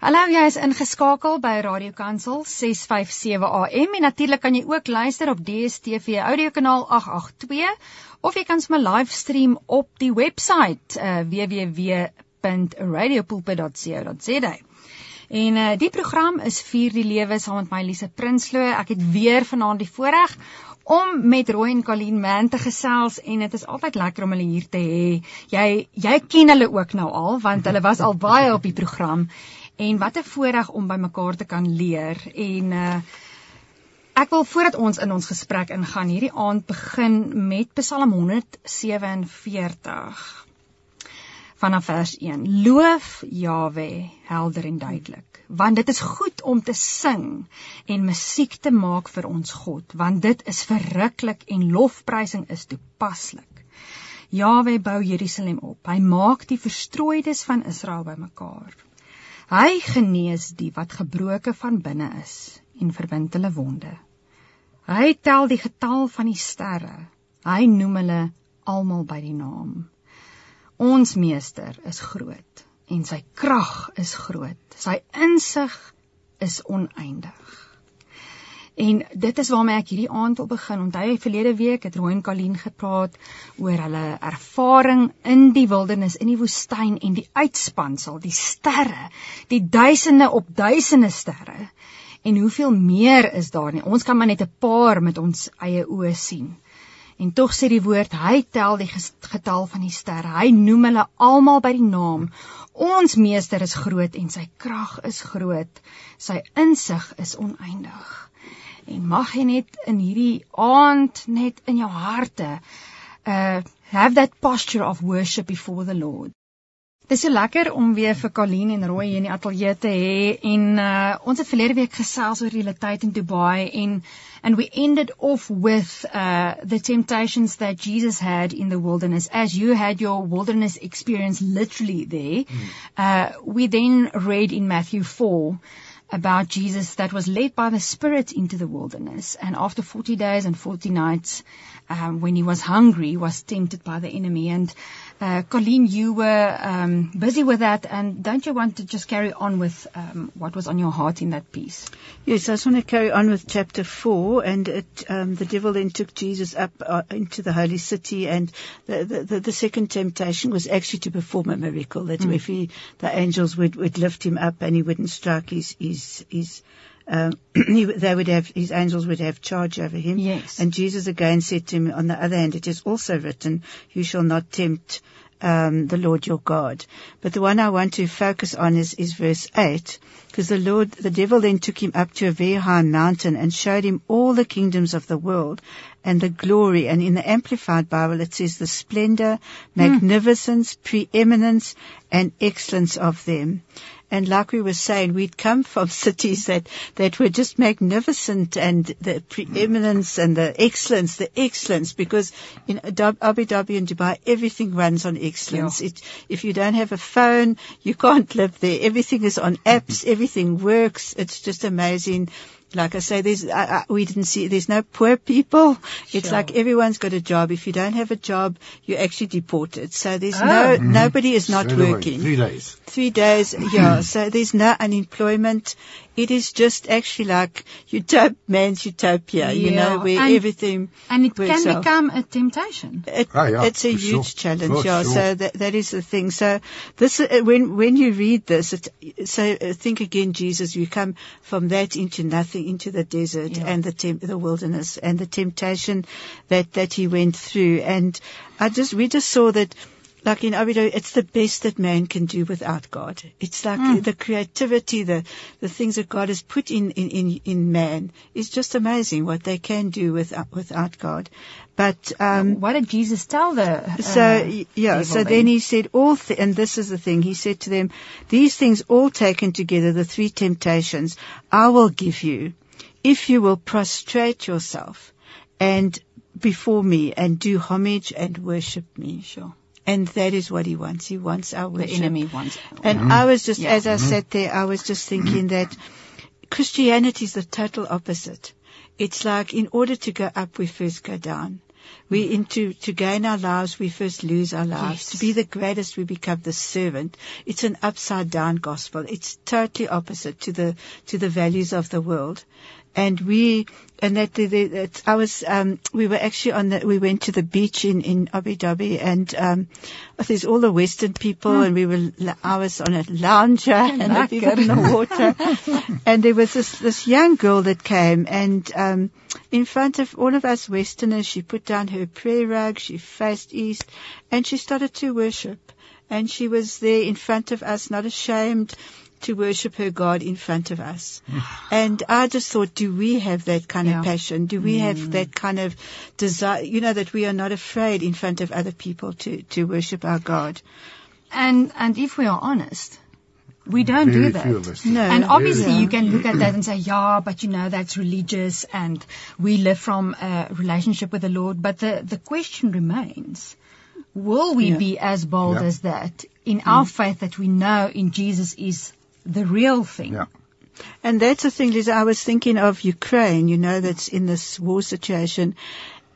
Hallo, jy is ingeskakel by Radio Kansel 657 AM en natuurlik kan jy ook luister op DStv audiokanaal 882 of jy kan sommer livestream op die webwerf uh, www.radiopulpit.co.za. En uh, die program is Vier die Lewe saam met my Elise Prinsloo. Ek het weer vanaand die voorreg om met Roy en Colleen Man te gesels en dit is altyd lekker om hulle hier te hê. Jy jy ken hulle ook nou al want hulle was al baie op die program en wat 'n voorreg om by mekaar te kan leer en uh Ek wil voordat ons in ons gesprek ingaan hierdie aand begin met Psalm 147 vanaf vers 1. Loof Jawe helder en duidelik, want dit is goed om te sing en musiek te maak vir ons God, want dit is verruklik en lofprysing is toepaslik. Jawe bou Jerusalem op. Hy maak die verstrooides van Israel bymekaar. Hy genees die wat gebroke van binne is en verbind hulle wonde. Hy tel die getal van die sterre. Hy noem hulle almal by die naam. Ons meester is groot en sy krag is groot. Sy insig is oneindig. En dit is waarmee ek hierdie aand wil begin. Onthou jy verlede week het Roy en Kalien gepraat oor hulle ervaring in die wildernis, in die woestyn en die uitspansel, die sterre, die duisende op duisende sterre. En hoeveel meer is daar nie? Ons kan maar net 'n paar met ons eie oë sien. En tog sê die woord, hy tel die getal van die sterre. Hy noem hulle almal by die naam. Ons meester is groot en sy krag is groot. Sy insig is oneindig. En mag jy net in hierdie aand net in jou harte uh have that posture of worship before the Lord. Dis so lekker om weer vir Colleen en Roy hier in die ateljee te hê en uh, ons het verlede week gesels oor die tyd in Dubai en and we ended off with uh, the temptations that Jesus had in the wilderness as you had your wilderness experience literally there. Mm. Uh, we then read in Matthew 4 about Jesus that was led by the Spirit into the wilderness. And after 40 days and 40 nights um, when he was hungry was tempted by the enemy. And uh, Colleen, you were um, busy with that, and don't you want to just carry on with um, what was on your heart in that piece? Yes, I just want to carry on with chapter four, and it, um, the devil then took Jesus up uh, into the holy city, and the, the, the, second temptation was actually to perform a miracle. That mm. if he, the angels would, would lift him up, and he wouldn't strike his his his um, he, they would have his angels would have charge over him. Yes. And Jesus again said to him, on the other hand, it is also written, "You shall not tempt." Um, the Lord your God. But the one I want to focus on is, is verse 8, because the Lord, the devil then took him up to a very high mountain and showed him all the kingdoms of the world and the glory. And in the Amplified Bible it says the splendor, hmm. magnificence, mm. preeminence, and excellence of them. And like we were saying, we'd come from cities that, that were just magnificent and the preeminence and the excellence, the excellence, because in Abu Dhabi and Dubai, everything runs on excellence. Yeah. It, if you don't have a phone, you can't live there. Everything is on apps. Everything works. It's just amazing like I say, there's, I, I, we didn't see, there's no poor people. It's sure. like everyone's got a job. If you don't have a job, you're actually deported. So there's oh. no, mm-hmm. nobody is not Straight working. Away. Three days. Three days, yeah. So there's no unemployment. It is just actually like utop, man's utopia, yeah. you know, where and, everything And it can off. become a temptation. It, oh, yeah, it's a huge sure. challenge, for yeah. Sure. So that, that is the thing. So this, uh, when, when you read this, it, so uh, think again, Jesus, you come from that into nothing, into the desert yeah. and the temp, the wilderness and the temptation that, that he went through. And I just, we just saw that like in Abu Dhabi, it's the best that man can do without God. It's like mm. the creativity, the, the things that God has put in, in, in, in man is just amazing what they can do without, without God. But, um, what did Jesus tell the, uh, so, yeah, so then he said all, th- and this is the thing, he said to them, these things all taken together, the three temptations, I will give you if you will prostrate yourself and before me and do homage and worship me. Sure. And that is what he wants. He wants our worship. The enemy wants. And mm-hmm. I was just, yeah. as I mm-hmm. sat there, I was just thinking that Christianity is the total opposite. It's like in order to go up, we first go down. We into to gain our lives, we first lose our lives. Yes. To be the greatest, we become the servant. It's an upside down gospel. It's totally opposite to the to the values of the world. And we and that the, the, that I was um, we were actually on the we went to the beach in in Abu Dhabi and um, there's all the Western people and we were I was on a lounger and the people in the water. And there was this this young girl that came and um, in front of all of us Westerners she put down her prayer rug she faced east and she started to worship. And she was there in front of us not ashamed to worship her God in front of us. and I just thought, do we have that kind Yeah. of passion? Do we have that kind of desire, you know, that we are not afraid in front of other people to, to worship our God? And and if we are honest, we don't Very do that. few of us. No. And obviously, Yeah. you can look at that and say, yeah, but you know, that's religious and we live from a relationship with the Lord. But the, the question remains, will we Yeah. be as bold Yeah. as that in our mm. faith that we know in Jesus is the real thing? Yeah. And that's the thing, Lisa. I was thinking of Ukraine, you know, that's in this war situation.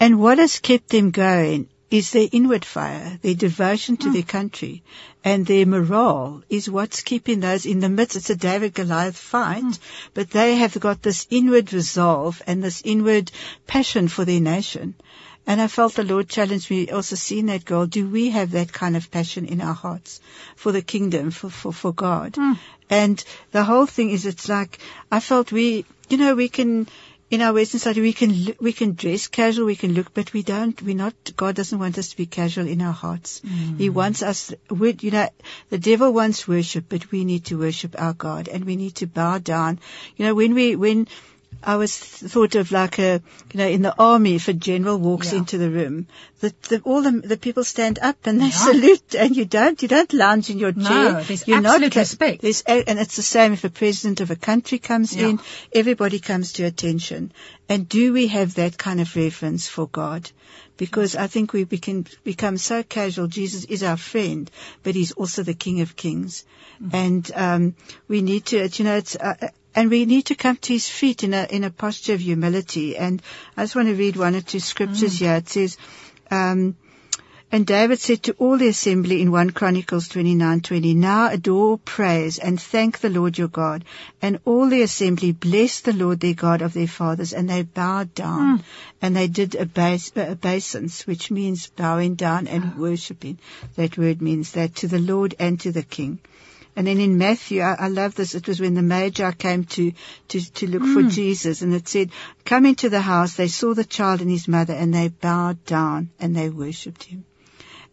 And what has kept them going is their inward fire, their devotion to hmm. their country, and their morale is what's keeping those in the midst. It's a David Goliath fight, hmm. but they have got this inward resolve and this inward passion for their nation. And I felt the Lord challenged me also seeing that girl, do we have that kind of passion in our hearts for the kingdom, for, for, for God? Hmm. And the whole thing is it's like, I felt we, you know, we can, in our Western society, we can, we can dress casual, we can look, but we don't, we're not, God doesn't want us to be casual in our hearts. Hmm. He wants us, we, you know, the devil wants worship, but we need to worship our God and we need to bow down. You know, when we, when, I was thought of like a, you know, in the army, if a general walks Yeah. into the room, the, the, all the, the people stand up and they salute, and you don't, you don't lounge in your No, chair. there's You're not absolute ca- respect. there's and it's the same if a president of a country comes Yeah. in, everybody comes to attention. And do we have that kind of reverence for God? Because I think we become, become so casual. Jesus is our friend, but he's also the King of Kings. Mm-hmm. And, um, we need to, you know, it's, uh, and we need to come to his feet in a, in a posture of humility. And I just want to read one or two scriptures here. It says, um, and David said to all the assembly in 1 Chronicles 29:20, Now adore, praise, and thank the Lord your God. And all the assembly blessed the Lord their God of their fathers, and they bowed down, and they did obase, uh, obeisance, which means bowing down and worshipping. That word means that to the Lord and to the King. And then in Matthew, I, I love this. It was when the Magi came to, to, to look for Jesus and it said, come into the house. They saw the child and his mother and they bowed down and they worshipped him.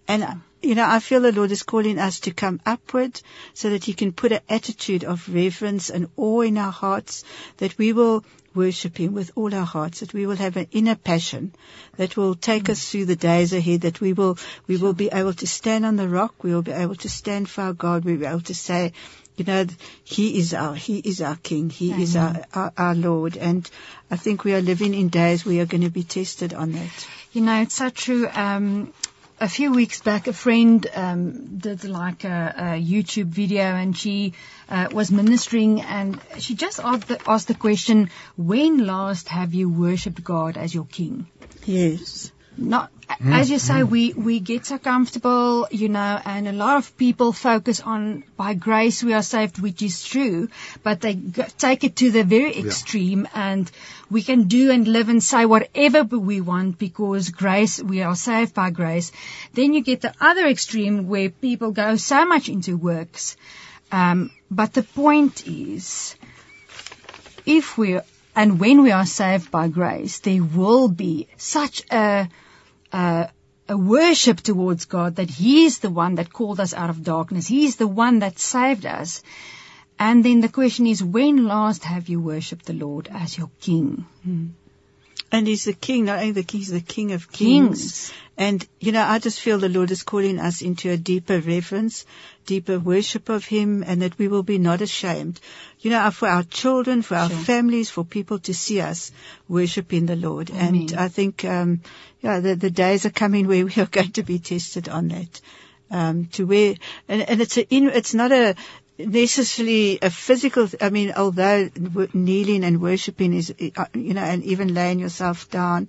And, uh, you know, I feel the Lord is calling us to come upward so that he can put an attitude of reverence and awe in our hearts that we will worship him with all our hearts, that we will have an inner passion that will take us through the days ahead, that we will, we will be able to stand on the rock, we will be able to stand for our God, we'll be able to say, you know, he is our, he is our King, he is our, our, our Lord. And I think we are living in days we are going to be tested on that. You know, it's so true. Um, a few weeks back, a friend um, did like a, a YouTube video, and she uh, was ministering, and she just asked the, asked the question, "When last have you worshipped God as your King?" Yes. Not, as you say, we, we get so comfortable, you know, and a lot of people focus on by grace we are saved, which is true, but they go, take it to the very extreme and we can do and live and say whatever we want because grace, we are saved by grace. Then you get the other extreme where people go so much into works. Um, but the point is, if we and when we are saved by grace, there will be such a, a, a worship towards God that He is the one that called us out of darkness. He is the one that saved us. And then the question is, when last have you worshipped the Lord as your King? Hmm. And he's the king, not only the king, he's the king of kings. Kings. And, you know, I just feel the Lord is calling us into a deeper reverence, deeper worship of him, and that we will be not ashamed. You know, for our children, for our Sure. families, for people to see us worshiping the Lord. And I think, um, yeah, the, the days are coming where we are going to be tested on that. Um, to where, and, and it's a, in, it's not a, necessarily a physical. I mean, although kneeling and worshiping is, uh, you know, and even laying yourself down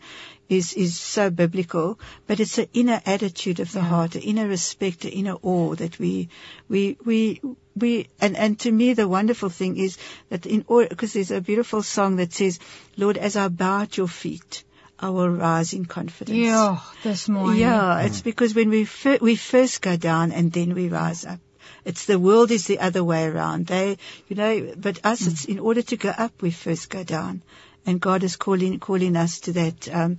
is is so biblical, but it's an inner attitude of the Yeah. heart, an inner respect, an inner awe that we we we we and and to me the wonderful thing is that in order because there's a beautiful song that says, "Lord, as I bow at your feet, I will rise in confidence." Yeah, dis mooi. Yeah, it's because when we fir- we first go down and then we rise up. It's the world is the other way around. They, you know, but us, it's in order to go up, we first go down, and God is calling calling us to that. Um,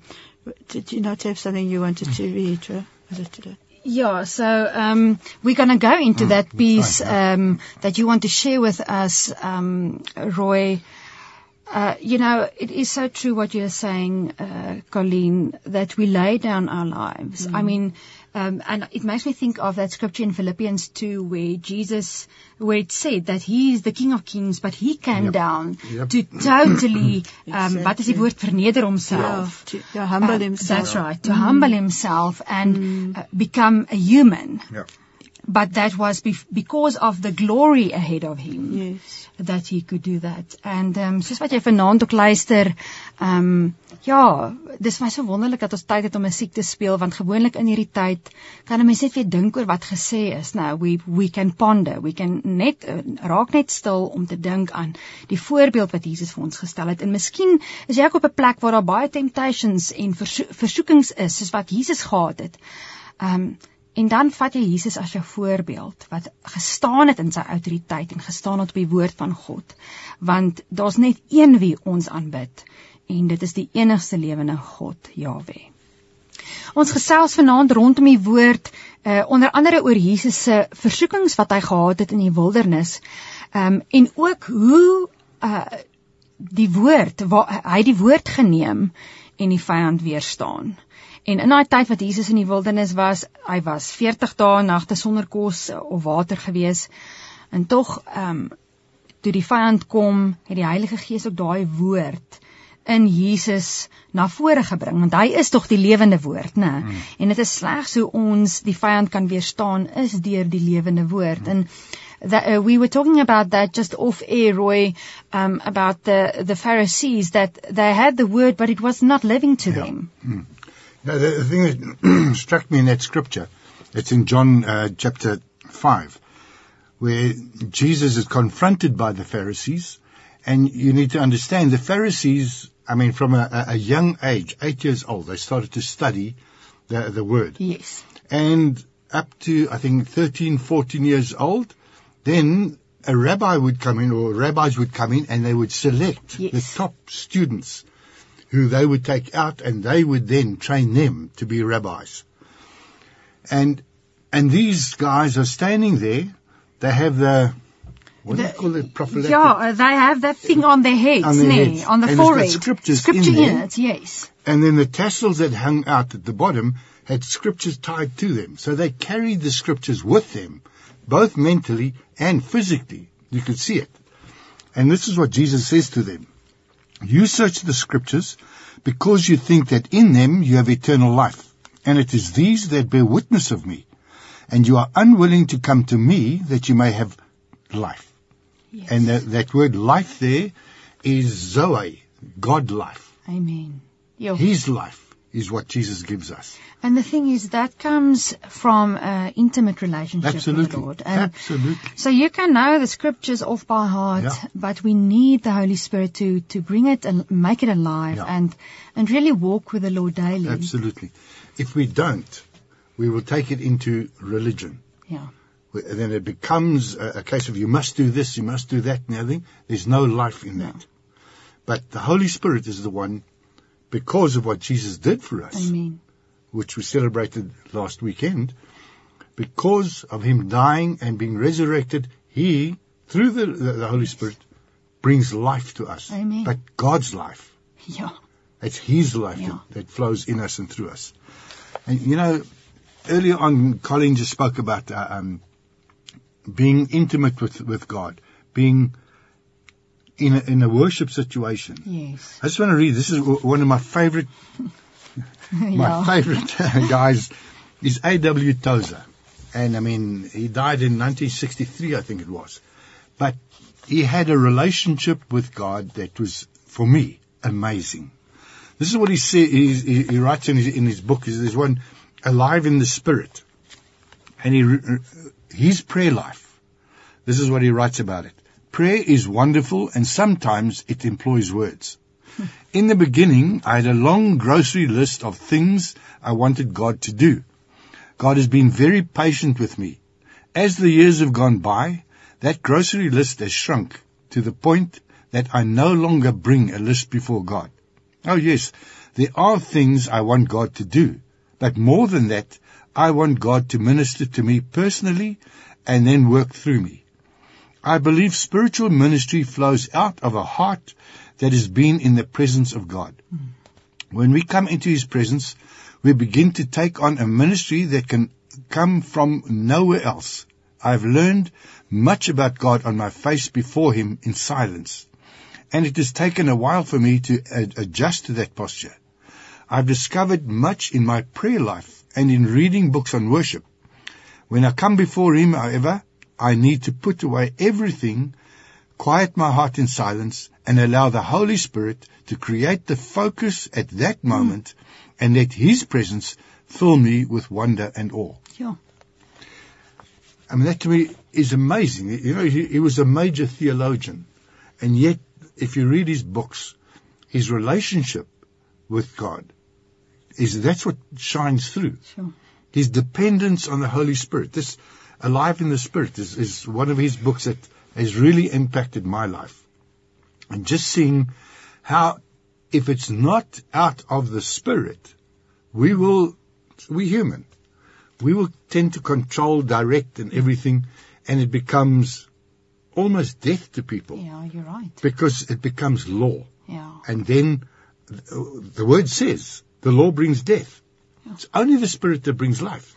did you not have something you wanted to read? Ro? Was it today? Yeah, so um, we're going to go into that piece um, that you want to share with us, um, Roy. Uh, you know, it is so true what you're saying, uh, Colleen, that we lay down our lives. I mean, um, and it makes me think of that scripture in Philippians 2 where Jesus, where it said that he is the King of Kings, but he came Yep. down Yep. to totally, um, wat is die woord, verneder homself. Yeah, to, to humble Uh, himself. That's right, to humble himself and uh, become a human. Yeah. But that was bef- because of the glory ahead of him Yes. that he could do that. And um, soos wat jy vanaand ook luister, um, ja, dis my so wonderlik dat ons tyd het om musiek te speel want gewoonlik in hierdie tyd kan 'n mens net weer dink oor wat gesê is. Nou, we we can ponder, we can net uh, raak net stil om te dink aan die voorbeeld wat Jesus vir ons gestel het. En miskien is jy ook op 'n plek waar daar baie temptations en verso versoekings is soos wat Jesus gehad het. Um en dan vat jy Jesus as jou voorbeeld wat gestaan het in sy autoriteit en gestaan het op die woord van God. Want daar's net een wie ons aanbid en dit is die enigste lewende God, Jahwe. Ons gesels vanaand rondom die woord uh onder andere oor Jesus se versoekings wat hy gehad het in die wildernis. Um en ook hoe uh die woord waar hy die woord geneem en die vyand weerstaan. En in daai tyd wat Jesus in die wildernis was, hy was 40 dae en nagte sonder kos of water gewees. En tog ehm um, toe die vyand kom, het die Heilige Gees ook daai woord in Jesus na vore gebring want hy is tog die lewende woord, né? Mm. En dit is slegs hoe ons die vyand kan weerstaan is deur die lewende woord. Mm. En that uh, we were talking about that just off air Roy um about the the Pharisees that they had the word but it was not living to Yeah. them. Now, the, the thing that struck me in that scripture, it's in John uh, chapter 5, where Jesus is confronted by the Pharisees. And you need to understand the Pharisees, I mean, from a, a young age, eight years old, they started to study the, the word. Yes. And up to, I think, 13, 14 years old, then a rabbi would come in, or rabbis would come in, and they would select Yes. the top students who they would take out, and they would then train them to be rabbis. And and these guys are standing there. They have the what do you call it? Prophylactic. Yeah, they have that thing on their heads, On their heads. on the And forehead. scriptures Scripture in in it, yes. And then the tassels that hung out at the bottom had scriptures tied to them. So they carried the scriptures with them, both mentally and physically. You could see it. And this is what Jesus says to them. You search the scriptures because you think that in them you have eternal life. And it is these that bear witness of me. And you are unwilling to come to me that you may have life. yes. And that, that word life there is Zoe, God life. Amen. Yeah. His life is what Jesus gives us. And the thing is, that comes from an intimate relationship with the Lord. And Absolutely. so you can know the scriptures off by heart, Yeah. but we need the Holy Spirit to, to bring it and make it alive Yeah. and, and really walk with the Lord daily. Absolutely. If we don't, we will take it into religion. Yeah. And then it becomes a, a case of you must do this, you must do that, and the other thing. There's no life in No. that. But the Holy Spirit is the one, because of what Jesus did for us, Amen. which we celebrated last weekend, because of him dying and being resurrected, he, through the, the, the Holy Spirit, brings life to us. Amen. But God's life. Yeah. It's His life Yeah. that, that flows in us and through us. And you know, earlier on, Colleen just spoke about uh, um, being intimate with with God, being in a, in a worship situation. Yes. I just want to read. This is one of my favorite my favorite uh, guys is A.W. Tozer. And I mean, he died in 1963, I think it was. but he had a relationship with God that was, for me, amazing. This is what he say, he, he, writes in his, in his book. There's one, Alive in the Spirit. And he, uh, his prayer life, this is what he writes about it. Prayer is wonderful and sometimes it employs words. Hmm. In the beginning, I had a long grocery list of things I wanted God to do. God has been very patient with me. As the years have gone by, that grocery list has shrunk to the point that I no longer bring a list before God. Oh yes, there are things I want God to do, but more than that, I want God to minister to me personally and then work through me. I believe spiritual ministry flows out of a heart that has been in the presence of God. When we come into His presence, we begin to take on a ministry that can come from nowhere else. I've learned much about God on my face before Him in silence, and it has taken a while for me to ad- adjust to that posture. I've discovered much in my prayer life and in reading books on worship. When I come before Him, however, I need to put away everything, quiet my heart in silence, and allow the Holy Spirit to create the focus at that hmm. moment and let His presence fill me with wonder and awe. Ja. I mean, that to me is amazing. You know, he, he was a major theologian. And yet, if you read his books, his relationship with God is that's what shines through. Sure. His dependence on the Holy Spirit. This Alive in the Spirit is, is one of his books that has really impacted my life. And just seeing how if it's not out of the Spirit, we will, we human, we will tend to control, direct and everything, and it becomes almost death to people Ja, you're right. because it becomes law. Ja. And then the word says the law brings death. It's only the Spirit that brings life.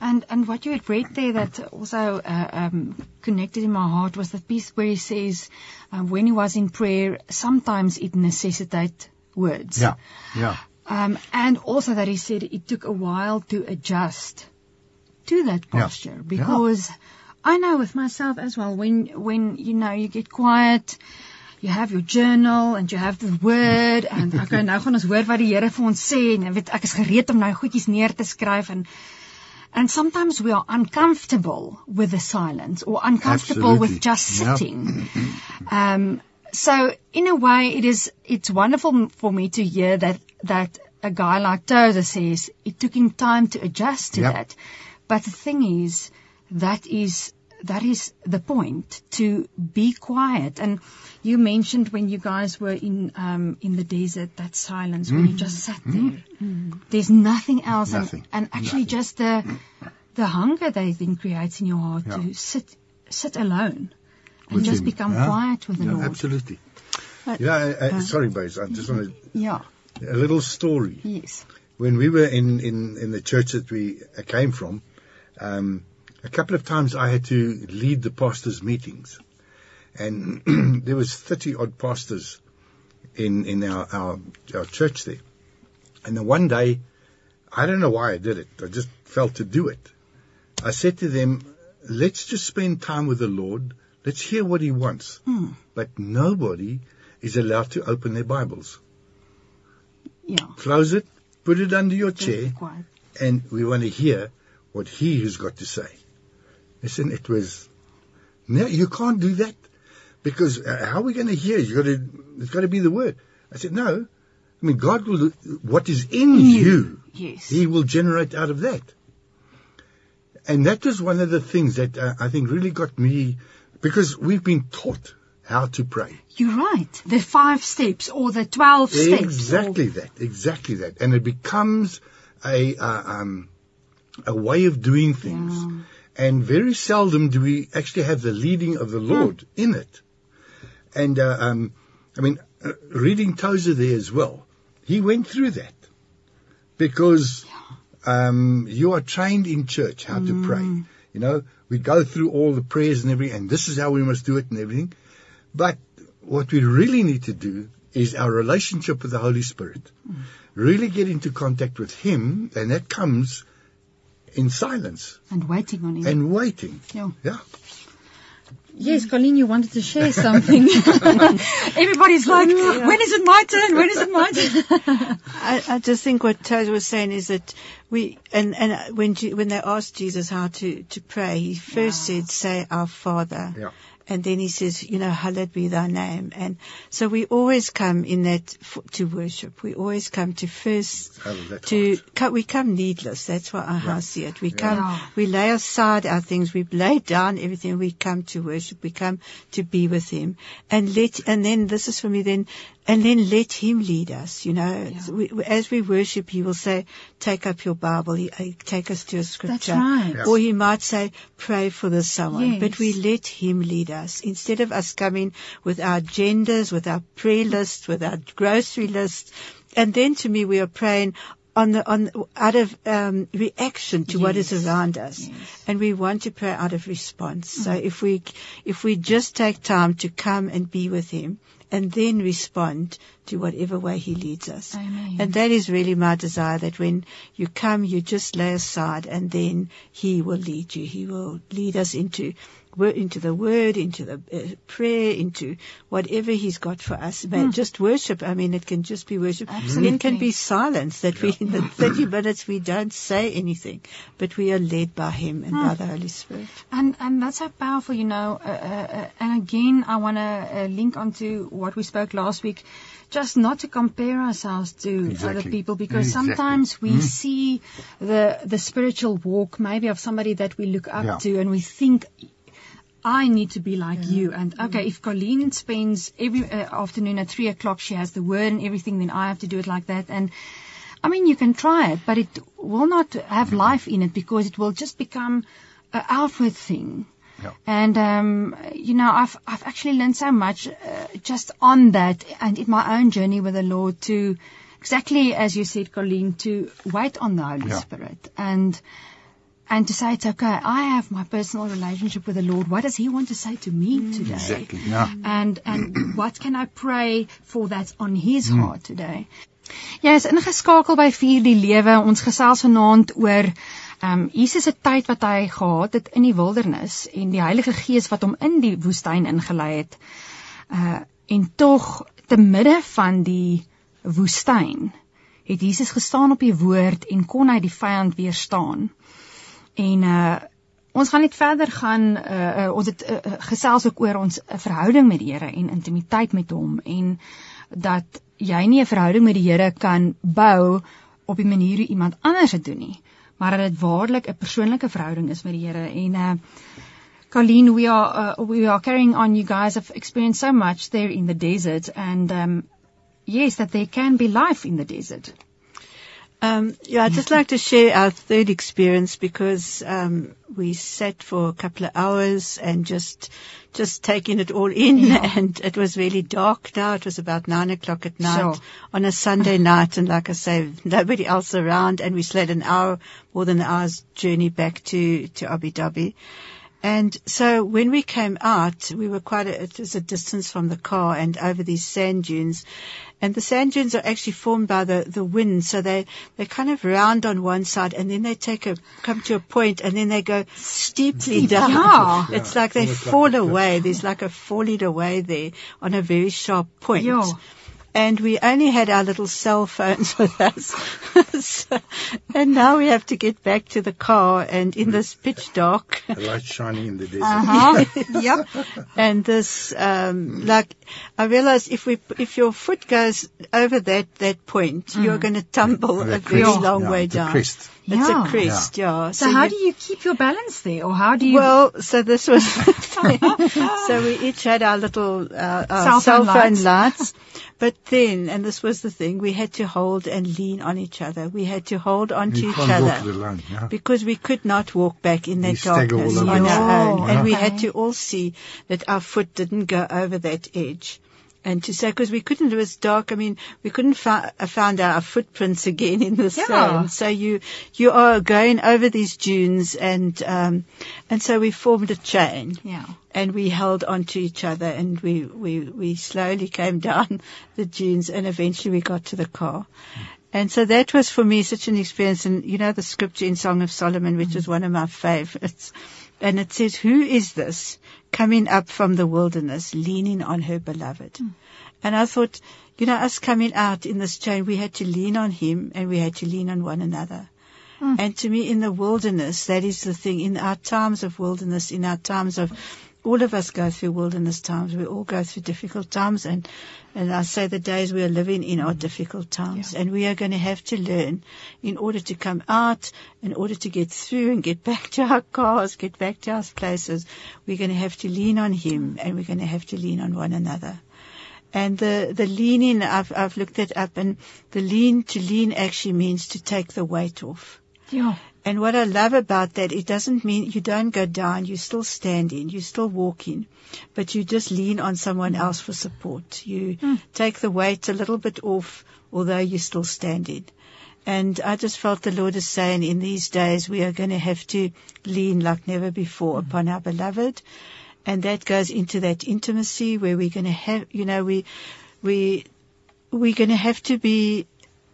And and what you had read there that also uh, um, connected in my heart was that piece where he says uh, when he was in prayer, sometimes it necessitates words. Yeah, yeah, Um, and also that he said it took a while to adjust to that Yeah. posture because I know with myself as well when when you know you get quiet you have your journal and you have the word and okay nou gaan ons hoor wat die Here vir ons sê en weet ek is gereed om nou goedjies neer te skryf en and sometimes we are uncomfortable with the silence or uncomfortable with just sitting um, so in a way, it is it's wonderful for me to hear that that a guy like Tozer says it took him time to adjust to Yep. that. But the thing is, that is that is the point to be quiet. And you mentioned when you guys were in um, in the desert, that silence when you just sat there. There's nothing else, Nothing. and, and actually Nothing. just the the hunger that it then creates in your heart Yeah. to sit sit alone and With just him. become Yeah. quiet with the Yeah, Lord. absolutely. But- Yeah, I, I, uh, sorry, Bose. I just want Yeah. a little story. Yes. when we were in, in, in the church that we uh, came from, um, a couple of times I had to lead the pastors' meetings, and there was thirty odd pastors in in our, our our church there. And then one day, I don't know why I did it. I just felt to do it. I said to them, "Let's just spend time with the Lord. Let's hear what He wants." Hmm. But nobody is allowed to open their Bibles. Yeah. Close it, put it under your chair, quiet. and we want to hear what he has got to say. Listen, it was, no, you can't do that because uh, how are we going to hear? You got to, it's got to be the word. I said, no. I mean, God will, what is in you, Yes. He will generate out of that. And that was one of the things that uh, I think really got me, because we've been taught how to pray. You're right. The five steps or the twelve steps. Exactly that. Exactly that. And it becomes a uh, um, a way of doing things. Yeah. And very seldom do we actually have the leading of the Lord in it. And uh, um, I mean, uh, reading Tozer there as well, he went through that because um, you are trained in church how to pray. You know, we go through all the prayers and everything, and this is how we must do it and everything. But what we really need to do is our relationship with the Holy Spirit. Really get into contact with Him, and that comes in silence And waiting on him. and waiting. Yeah. Yeah. Yes, Colleen, you wanted to share something. Everybody's like, when is it my turn? When is it my turn? I, I just think what Toad was saying is that we and and when when they asked Jesus how to to pray, he first said, "Say Our Father." Yeah. And then he says, you know, hallowed be thy name. And so we always come in that f- to worship. We always come to first to right. co- we come needless. That's why I how I see it. We come, we lay aside our things. We lay down everything. We come to worship. We come to be with Him, and let. And then this is for me. Then and then let Him lead us. You know, we, we- as we worship, He will say, "Take up your Bible. He, uh, take us to a scripture." right. Yeah. Or He might say, "Pray for this someone." But we let Him lead us instead of us coming with our agendas, with our prayer list, with our grocery list, and then to me we are praying on the on out of um, reaction to what is around us, Yes. and we want to pray out of response. So if we if we just take time to come and be with Him, and then respond to whatever way He leads us. Amen. And that is really my desire that when you come, you just lay aside and then He will lead you. He will lead us into into the word, into the uh, prayer, into whatever He's got for us. But Just worship. I mean, it can just be worship. It Absolutely. can be silence that we, in the 30 minutes we don't say anything, but we are led by Him and by the Holy Spirit. And and that's so powerful, you know. Uh, uh, uh, and again, I want to uh, link onto what we spoke last week, just not to compare ourselves to other people, because Exactly. sometimes we see the the spiritual walk maybe of somebody that we look up Yeah. to, and we think. I need to be like you. And okay, if Colleen spends every uh, afternoon at three o'clock, she has the word and everything, then I have to do it like that. And I mean, you can try it, but it will not have life in it because it will just become an outward thing. Yeah. And um, you know, I've I've actually learned so much uh, just on that and in my own journey with the Lord to exactly as you said, Colleen, to wait on the Holy Yeah. Spirit and and to say it's okay. I have my personal relationship with the Lord. What does He want to say to me today? Exactly. Yeah. and and what can I pray for that's on his heart today. Jy is ingeskakel by Vier die Lewe. Ons gesels vanaand oor ehm um, Jesus se tyd wat hy gehad het in die wildernis en die Heilige Gees wat hom in die woestyn ingelei het. Uh en tog te midde van die woestyn het Jesus gestaan op die woord en kon hy die vyand weerstaan. En uh ons gaan net verder gaan uh, uh ons het uh, uh, gesels ook oor ons uh, verhouding met die Here en intimiteit met hom en dat jy nie 'n verhouding met die Here kan bou op die manier hoe iemand anders dit doen nie, maar dat dit waarlik 'n persoonlike verhouding is met die Here en uh Colleen, we are uh, we are carrying on. You guys have experienced so much there in the desert, and um, yes, that there can be life in the desert. Um, yeah, I'd just like to share our third experience because um, we sat for a couple of hours and just just taking it all in, and it was really dark now. It was about nine o'clock at night Sure. on a Sunday night, and like I say, nobody else around, and we slept an hour more than an hour's journey back to to Abu Dhabi. And so when we came out, we were quite a, it was a distance from the car and over these sand dunes. And the sand dunes are actually formed by the, the wind. So they, they kind of round on one side and then they take a, come to a point and then they go steeply down. Yeah. It's like they like fall away. There's like a falling away there on a very sharp point. Yeah. And we only had our little cell phones with us. so, and now we have to get back to the car and in this pitch dark. The light shining in the desert. Uh-huh. yep. and this um like I realized if we if your foot goes over that that point you're going to tumble The a very crest. long Yeah, way the down crest. It's Yeah. a crest yeah, So, how you- do you keep your balance there, or how do you? well, so this was so we each had our little uh, our Cell cell phone phone, lights. lights. But then, and this was the thing, we had to hold and lean on each other. We had to hold on to each can't walk it other alone. Yeah. because we could not walk back in that You stagger darkness on our own, Oh, and we had to all see that our foot didn't go over that edge. And to say, because we couldn't, it was dark. I mean, we couldn't fi- uh, find our footprints again in the Yeah. sand. So you, you are going over these dunes, and um, and so we formed a chain yeah. and we held on to each other and we, we, we slowly came down the dunes and eventually we got to the car. And so that was for me such an experience. And you know the scripture in Song of Solomon, which is one of my favorites. And it says, "Who is this coming up from the wilderness, leaning on her beloved?" And I thought, you know, us coming out in this chain, we had to lean on Him and we had to lean on one another. Mm. And to me, in the wilderness, that is the thing. In our times of wilderness, in our times of all of us go through wilderness times. We all go through difficult times, and and I say the days we are living in are difficult times, Yeah. and we are going to have to learn in order to come out, in order to get through and get back to our cars, get back to our places. We're going to have to lean on Him, and we're going to have to lean on one another. And the, the leaning, I've, I've looked it up and the lean, to lean actually means to take the weight off. Ja. And what I love about that, it doesn't mean you don't go down, you're still standing, you're still walking, but you just lean on someone else for support. You hmm. take the weight a little bit off, although you're still standing. And I just felt the Lord is saying in these days we are going to have to lean like never before hmm. upon our beloved. And that goes into that intimacy where we're going to have, you know, we, we, we're going to have to be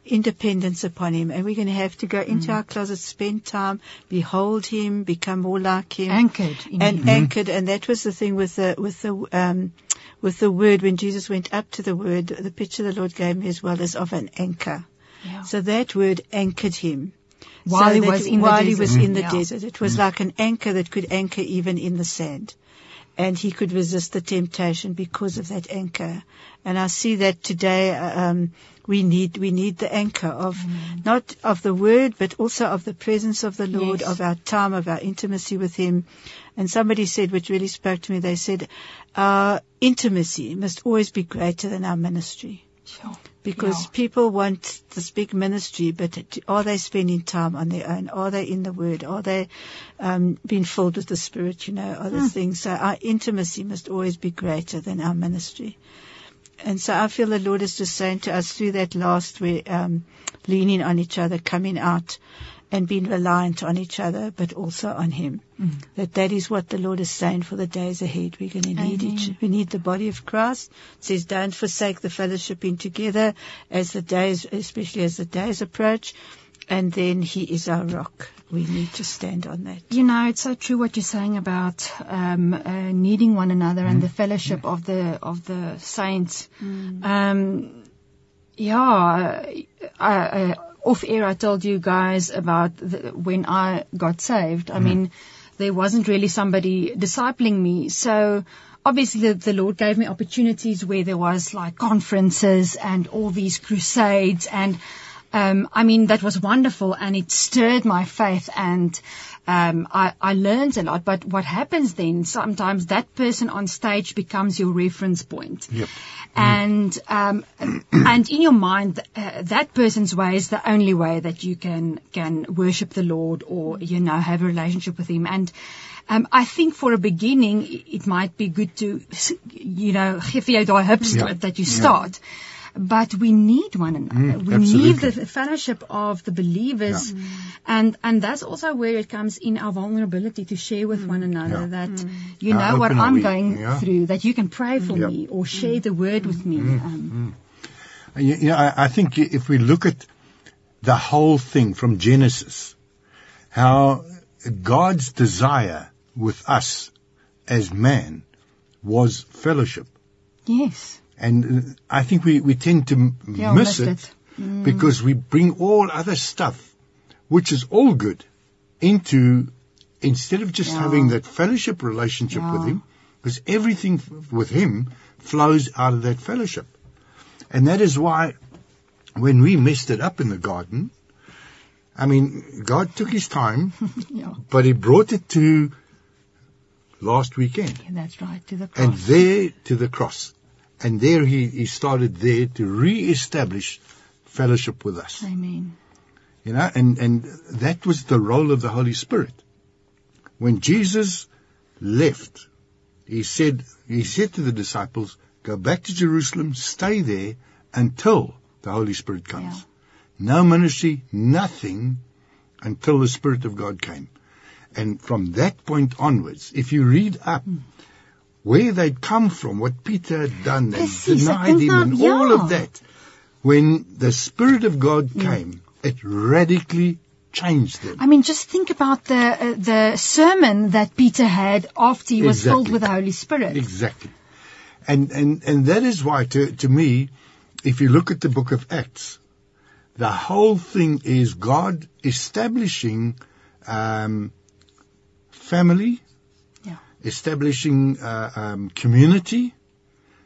independence upon him and we're going to have to go into mm. our closet, spend time, behold him, become more like him Anchored and Him. Mm-hmm. anchored. And that was the thing with the with the um, with the word when Jesus went up to the word. The picture the Lord gave me as well is of an anchor. Yeah. So that word anchored him. While So he was in the he was in the Yeah. desert, it was like an anchor that could anchor even in the sand, and he could resist the temptation because of that anchor. And I see that today. Um, we need we need the anchor of not of the word, but also of the presence of the Lord, Yes. of our time, of our intimacy with Him. And somebody said, which really spoke to me. They said, our intimacy must always be greater than our ministry Sure. Because Yeah. people want this big ministry, but are they spending time on their own? Are they in the Word? Are they um, being filled with the Spirit? You know, other things. So our intimacy must always be greater than our ministry. And so I feel the Lord is just saying to us through that last way, um, leaning on each other, coming out and being reliant on each other, but also on Him. That that is what the Lord is saying for the days ahead. We're going to need each, Amen. we need the body of Christ. It says, don't forsake the fellowshipping together as the days, especially as the days approach. And then He is our rock. We need to stand on that. You know, it's so true what you're saying about um, uh, needing one another and the fellowship of the of the saints. Um, yeah, I, I, off air I told you guys about the, when I got saved. I mm-hmm. mean, there wasn't really somebody discipling me, so. Obviously, the, the Lord gave me opportunities where there was like conferences and all these crusades, and um, I mean that was wonderful, and it stirred my faith, and um, I, I learned a lot. But what happens then? Sometimes that person on stage becomes your reference point Yep. and um, and in your mind, uh, that person's way is the only way that you can can worship the Lord or you know have a relationship with Him. And um, I think for a beginning, it might be good to you know give you daai hupstoot Yeah. that you start. But we need one another. Mm, we need the fellowship of the believers, mm. and and that's also where it comes in our vulnerability to share with one mm. another Yeah. that mm. you How know what I'm we? going Yeah. through, that you can pray for Yeah. me or share the word with me. Um, And You, you know, I, I think if we look at the whole thing from Genesis, how God's desire with us as man was fellowship. yes. And I think we, we tend to Yeah, miss missed it, mm. because we bring all other stuff, which is all good, into instead of just Yeah. having that fellowship relationship with Him, because everything with Him flows out of that fellowship. And that is why when we messed it up in the garden, I mean, God took His time, Yeah. but He brought it to last weekend Yeah, that's right. To the cross. and there to the cross. And there he, he started there to re-establish fellowship with us. Amen. You know, and, and that was the role of the Holy Spirit. When Jesus left, he said, he said to the disciples, go back to Jerusalem, stay there until the Holy Spirit comes. Yeah. No ministry, nothing until the Spirit of God came. And from that point onwards, if you read up hmm. Where they'd come from, what Peter had done and Precies, denied him and ja. all of that, when the Spirit of God came, it radically changed them. I mean, just think about the uh, the sermon that Peter had after he was filled with the Holy Spirit. Exactly. And, and, and that is why, to, to me, if you look at the book of Acts, the whole thing is God establishing um, family. Establishing uh, um, community.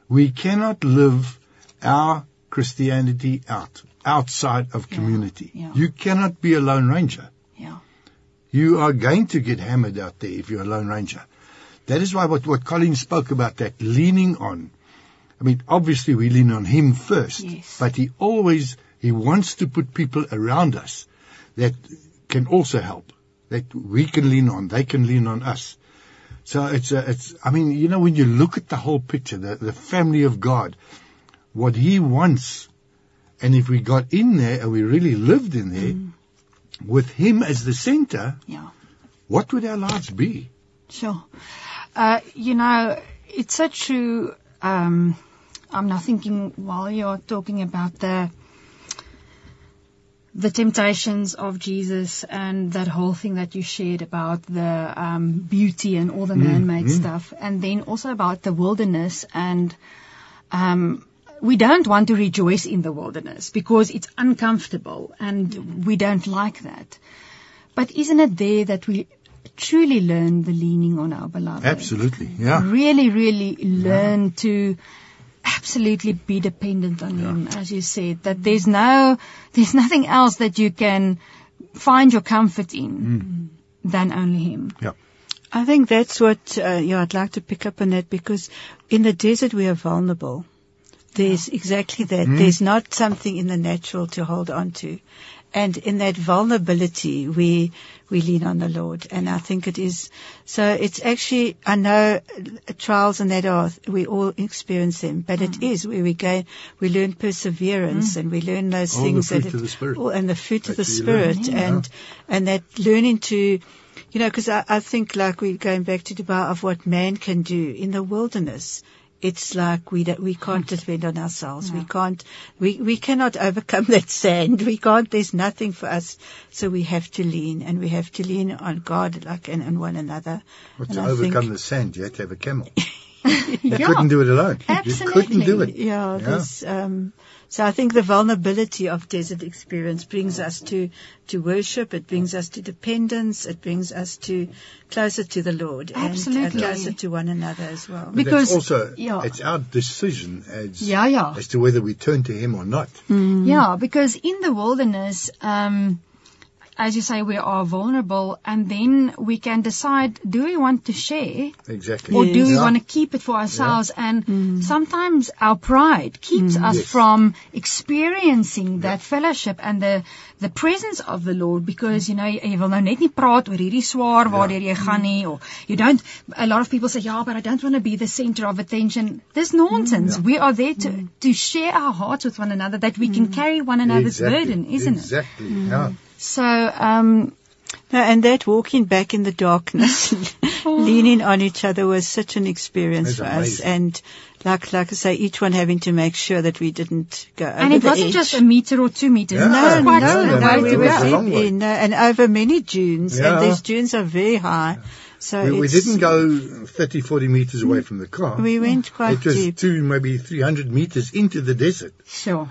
We cannot live our Christianity out, outside of Yeah, community. yeah. You cannot be a lone ranger. Yeah. You are going to get hammered out there if you're a lone ranger. That is why what, what Colleen spoke about, that leaning on. I mean, obviously we lean on him first, Yes. but he always, he wants to put people around us that can also help, that we can lean on, they can lean on us. So it's, a, it's, I mean, you know, when you look at the whole picture, the, the family of God, what he wants, and if we got in there and we really lived in there, with him as the center, Yeah. what would our lives be? Sure. Uh, you know, it's so true. Um, I'm now thinking while you're talking about the the temptations of Jesus and that whole thing that you shared about the um, beauty and all the man-made stuff, and then also about the wilderness and um, we don't want to rejoice in the wilderness because it's uncomfortable and we don't like that. But isn't it there that we truly learn the leaning on our beloved? Absolutely, yeah. Really, really learn to absolutely be dependent on him, as you said, that there's no, there's nothing else that you can find your comfort in than only him. Yeah. I think that's what, uh, yeah, I'd like to pick up on that because in the desert we are vulnerable. There's exactly that. There's not something in the natural to hold on to. And in that vulnerability, we, we lean on the Lord. And I think it is, so it's actually, I know trials and that are, we all experience them, but it mm. is where we go, we learn perseverance mm. and we learn those All the things fruit that of the Spirit. all- and the fruit of the That you learn. Spirit Yeah. and, and that learning to, you know, because I, I think like we're going back to Dubai of what man can do in the wilderness. It's like we don't, we can't depend on ourselves. We can't we we cannot overcome that sand. We can't. There's nothing for us. So we have to lean, and we have to lean on God, like and on one another. But And to I overcome think- the sand, you have to have a camel. You Yeah. couldn't do it alone. You couldn't do it. Yeah, Yeah. This, um, so I think the vulnerability of desert experience brings us to, to worship. It brings us to dependence. It brings us to closer to the Lord and uh, Absolutely. closer to one another as well. But Because- also, yeah. it's our decision as, Yeah, yeah. as to whether we turn to him or not. Yeah, because in the wilderness, um, as you say, we are vulnerable, and then we can decide: do we want to share, Exactly. or do we Yeah. want to keep it for ourselves? And mm-hmm. sometimes our pride keeps mm-hmm. us Yes. from experiencing that fellowship and the the presence of the Lord, because you know jy wil nou net nie praat oor hierdie swaar waardeur jy gaan nie, or you don't. A lot of people say, yeah, but I don't want to be the center of attention. This nonsense. We are there to mm-hmm. to share our hearts with one another, that we can carry one another's exactly. burden, isn't it? Exactly. Yeah. So, um, No, and that walking back in the darkness, leaning on each other was such an experience That's for us. And like, like I say, each one having to make sure that we didn't go over and it the wasn't edge. just a meter or two meters. Yeah. No, quite no, a no, no, way we it to were was a go. long deep in, uh, and over many dunes, Yeah. and these dunes are very high. So We, we didn't go 30, 40 meters away from the car. We went quite it was deep. two, maybe 300 meters into the desert, Sure.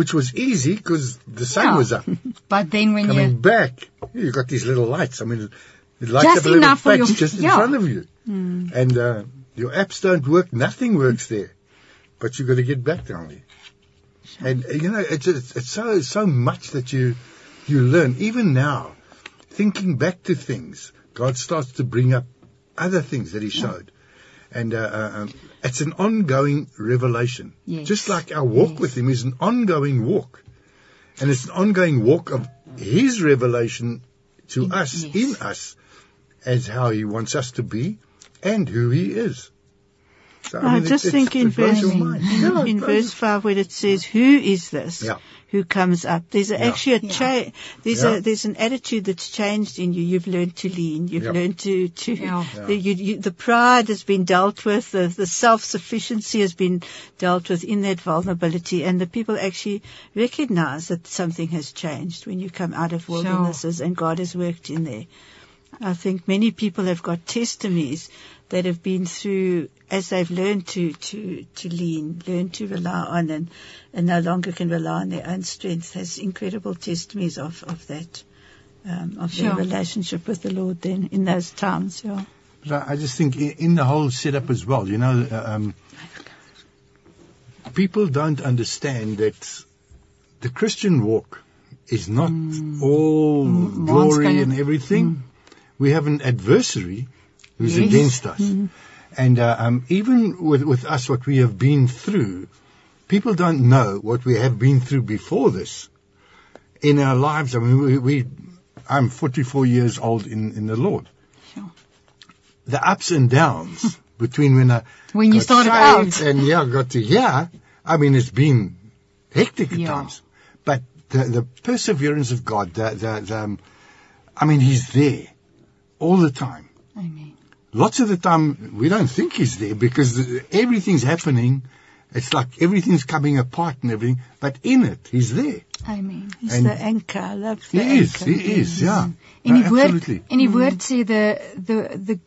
Which was easy because the sun Yeah. was up. But then when Coming you, back, you got these little lights. I mean, it lights Just up a little patch your- just in yeah. front of you. And uh, your apps don't work. Nothing works there. But you've got to get back down there. And, uh, you know, it's, it's, it's so, so much that you, you learn. Even now, thinking back to things, God starts to bring up other things that He showed. And uh, uh, um, it's an ongoing revelation. Yes. Just like our walk Yes. with Him is an ongoing walk. And it's an ongoing walk of His revelation to In- us, yes. in us, as how He wants us to be and who He is. So, I, mean, just it's- think in verse. Yeah, in verse 5 where it says, who is this Yeah. Who comes up? There's a, Yeah. actually a Yeah. cha- there's Yeah. a, there's an attitude that's changed in you. You've learned to lean. You've Yeah. learned to, to, Yeah. The, you, you, the pride has been dealt with. The, the self-sufficiency has been dealt with in that vulnerability. And the people actually recognize that something has changed when you come out of Sure. and God has worked in there. I think many people have got testimonies that have been through as they've learned to, to, to lean, learned to rely on and, and no longer can rely on their own strength has incredible testimonies of, of that, um, of Sure. their relationship with the Lord then in those times, yeah. But I I just think i- in the whole setup as well, you know, uh, um, people don't understand that the Christian walk is not all Mm, glory and everything. We have an adversary who's Yes. against us. And uh, um, even with, with us, what we have been through, people don't know what we have been through before this in our lives. I mean, we, we I'm 44 years old in, in the Lord. Sure. The ups and downs between when I When you started out. and yeah, got to here. I mean, it's been hectic at Yeah. times, but the, the perseverance of God, the, the, the um, I mean, He's there all the time. Amen. Lots of the time, we don't think He's there because the, everything's happening. It's like everything's coming apart and everything, but in it, He's there. I mean, He's And- the anchor. I love the He is. anchor. He is. Yeah. En No, die woord absolutely. en die woord sê the the the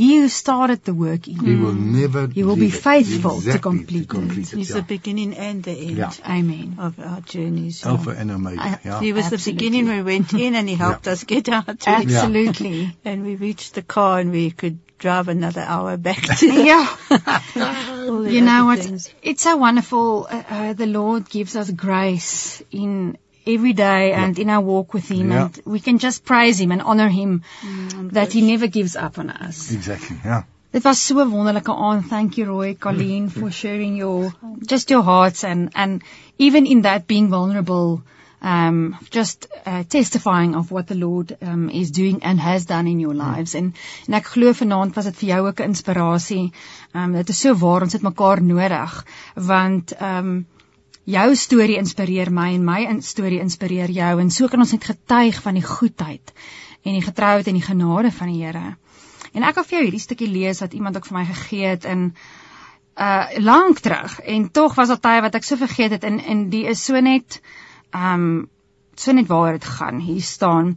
he who started the work in He you. will never. He will be it. faithful to complete to complete it. He's yeah. the beginning and the end Yeah. Amen. of our journeys. yeah. Alpha and Omega. Yeah. He was the beginning where we went in and he helped us get out. Absolutely. And we reached the car and we could drive another hour back to yeah. the You know what? things. It's so wonderful. Uh, uh, the Lord gives us grace in every day and in our walk with Him, Yeah. and we can just praise Him and honor Him Mm, that He never gives up on us. Exactly. Yeah. Dit was so 'n wonderlike aand. Thank you, Roy, Colleen, for sharing your just your hearts and and even in that being vulnerable, um, just uh, testifying of what the Lord um, is doing and has done in your lives. En en ek glo vanaand was dit vir jou ook 'n inspirasie. Um, dit is so waar ons het mekaar nodig want um, jou storie inspireer my en my storie inspireer jou en so kan ons net getuig van die goedheid en die getrouheid en die genade van die Here. En ek wil vir jou hierdie stukkie lees wat iemand ook vir my gegee het in uh lank terug en tog was daar tye wat ek so vergeet het en en die is so net um so net waar dit gaan. Hier staan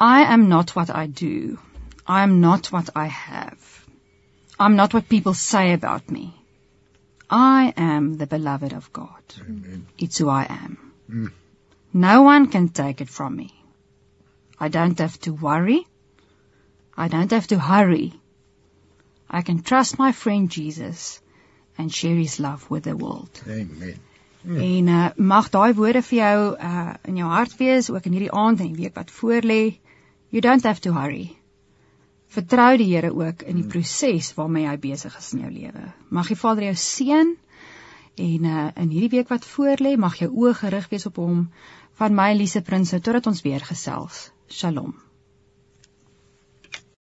I am not what I do. I am not what I have. I'm not what people say about me. I am the beloved of God. Amen. It's who I am. Mm. No one can take it from me. I don't have to worry. I don't have to hurry. I can trust my friend Jesus and share his love with the world. Amen. En uh, mag daai woorde vir jou uh, in jou hart wees ook in hierdie aand en die week wat voorlê. You don't have to hurry. Vertrou die Here ook in die proses waarmee hy besig is in jou lewe. Mag die Vader jou seën en uh, in hierdie week wat voorlê, mag jou oë gerig wees op hom van my Elise Prinsloo totdat ons weer gesels. Shalom.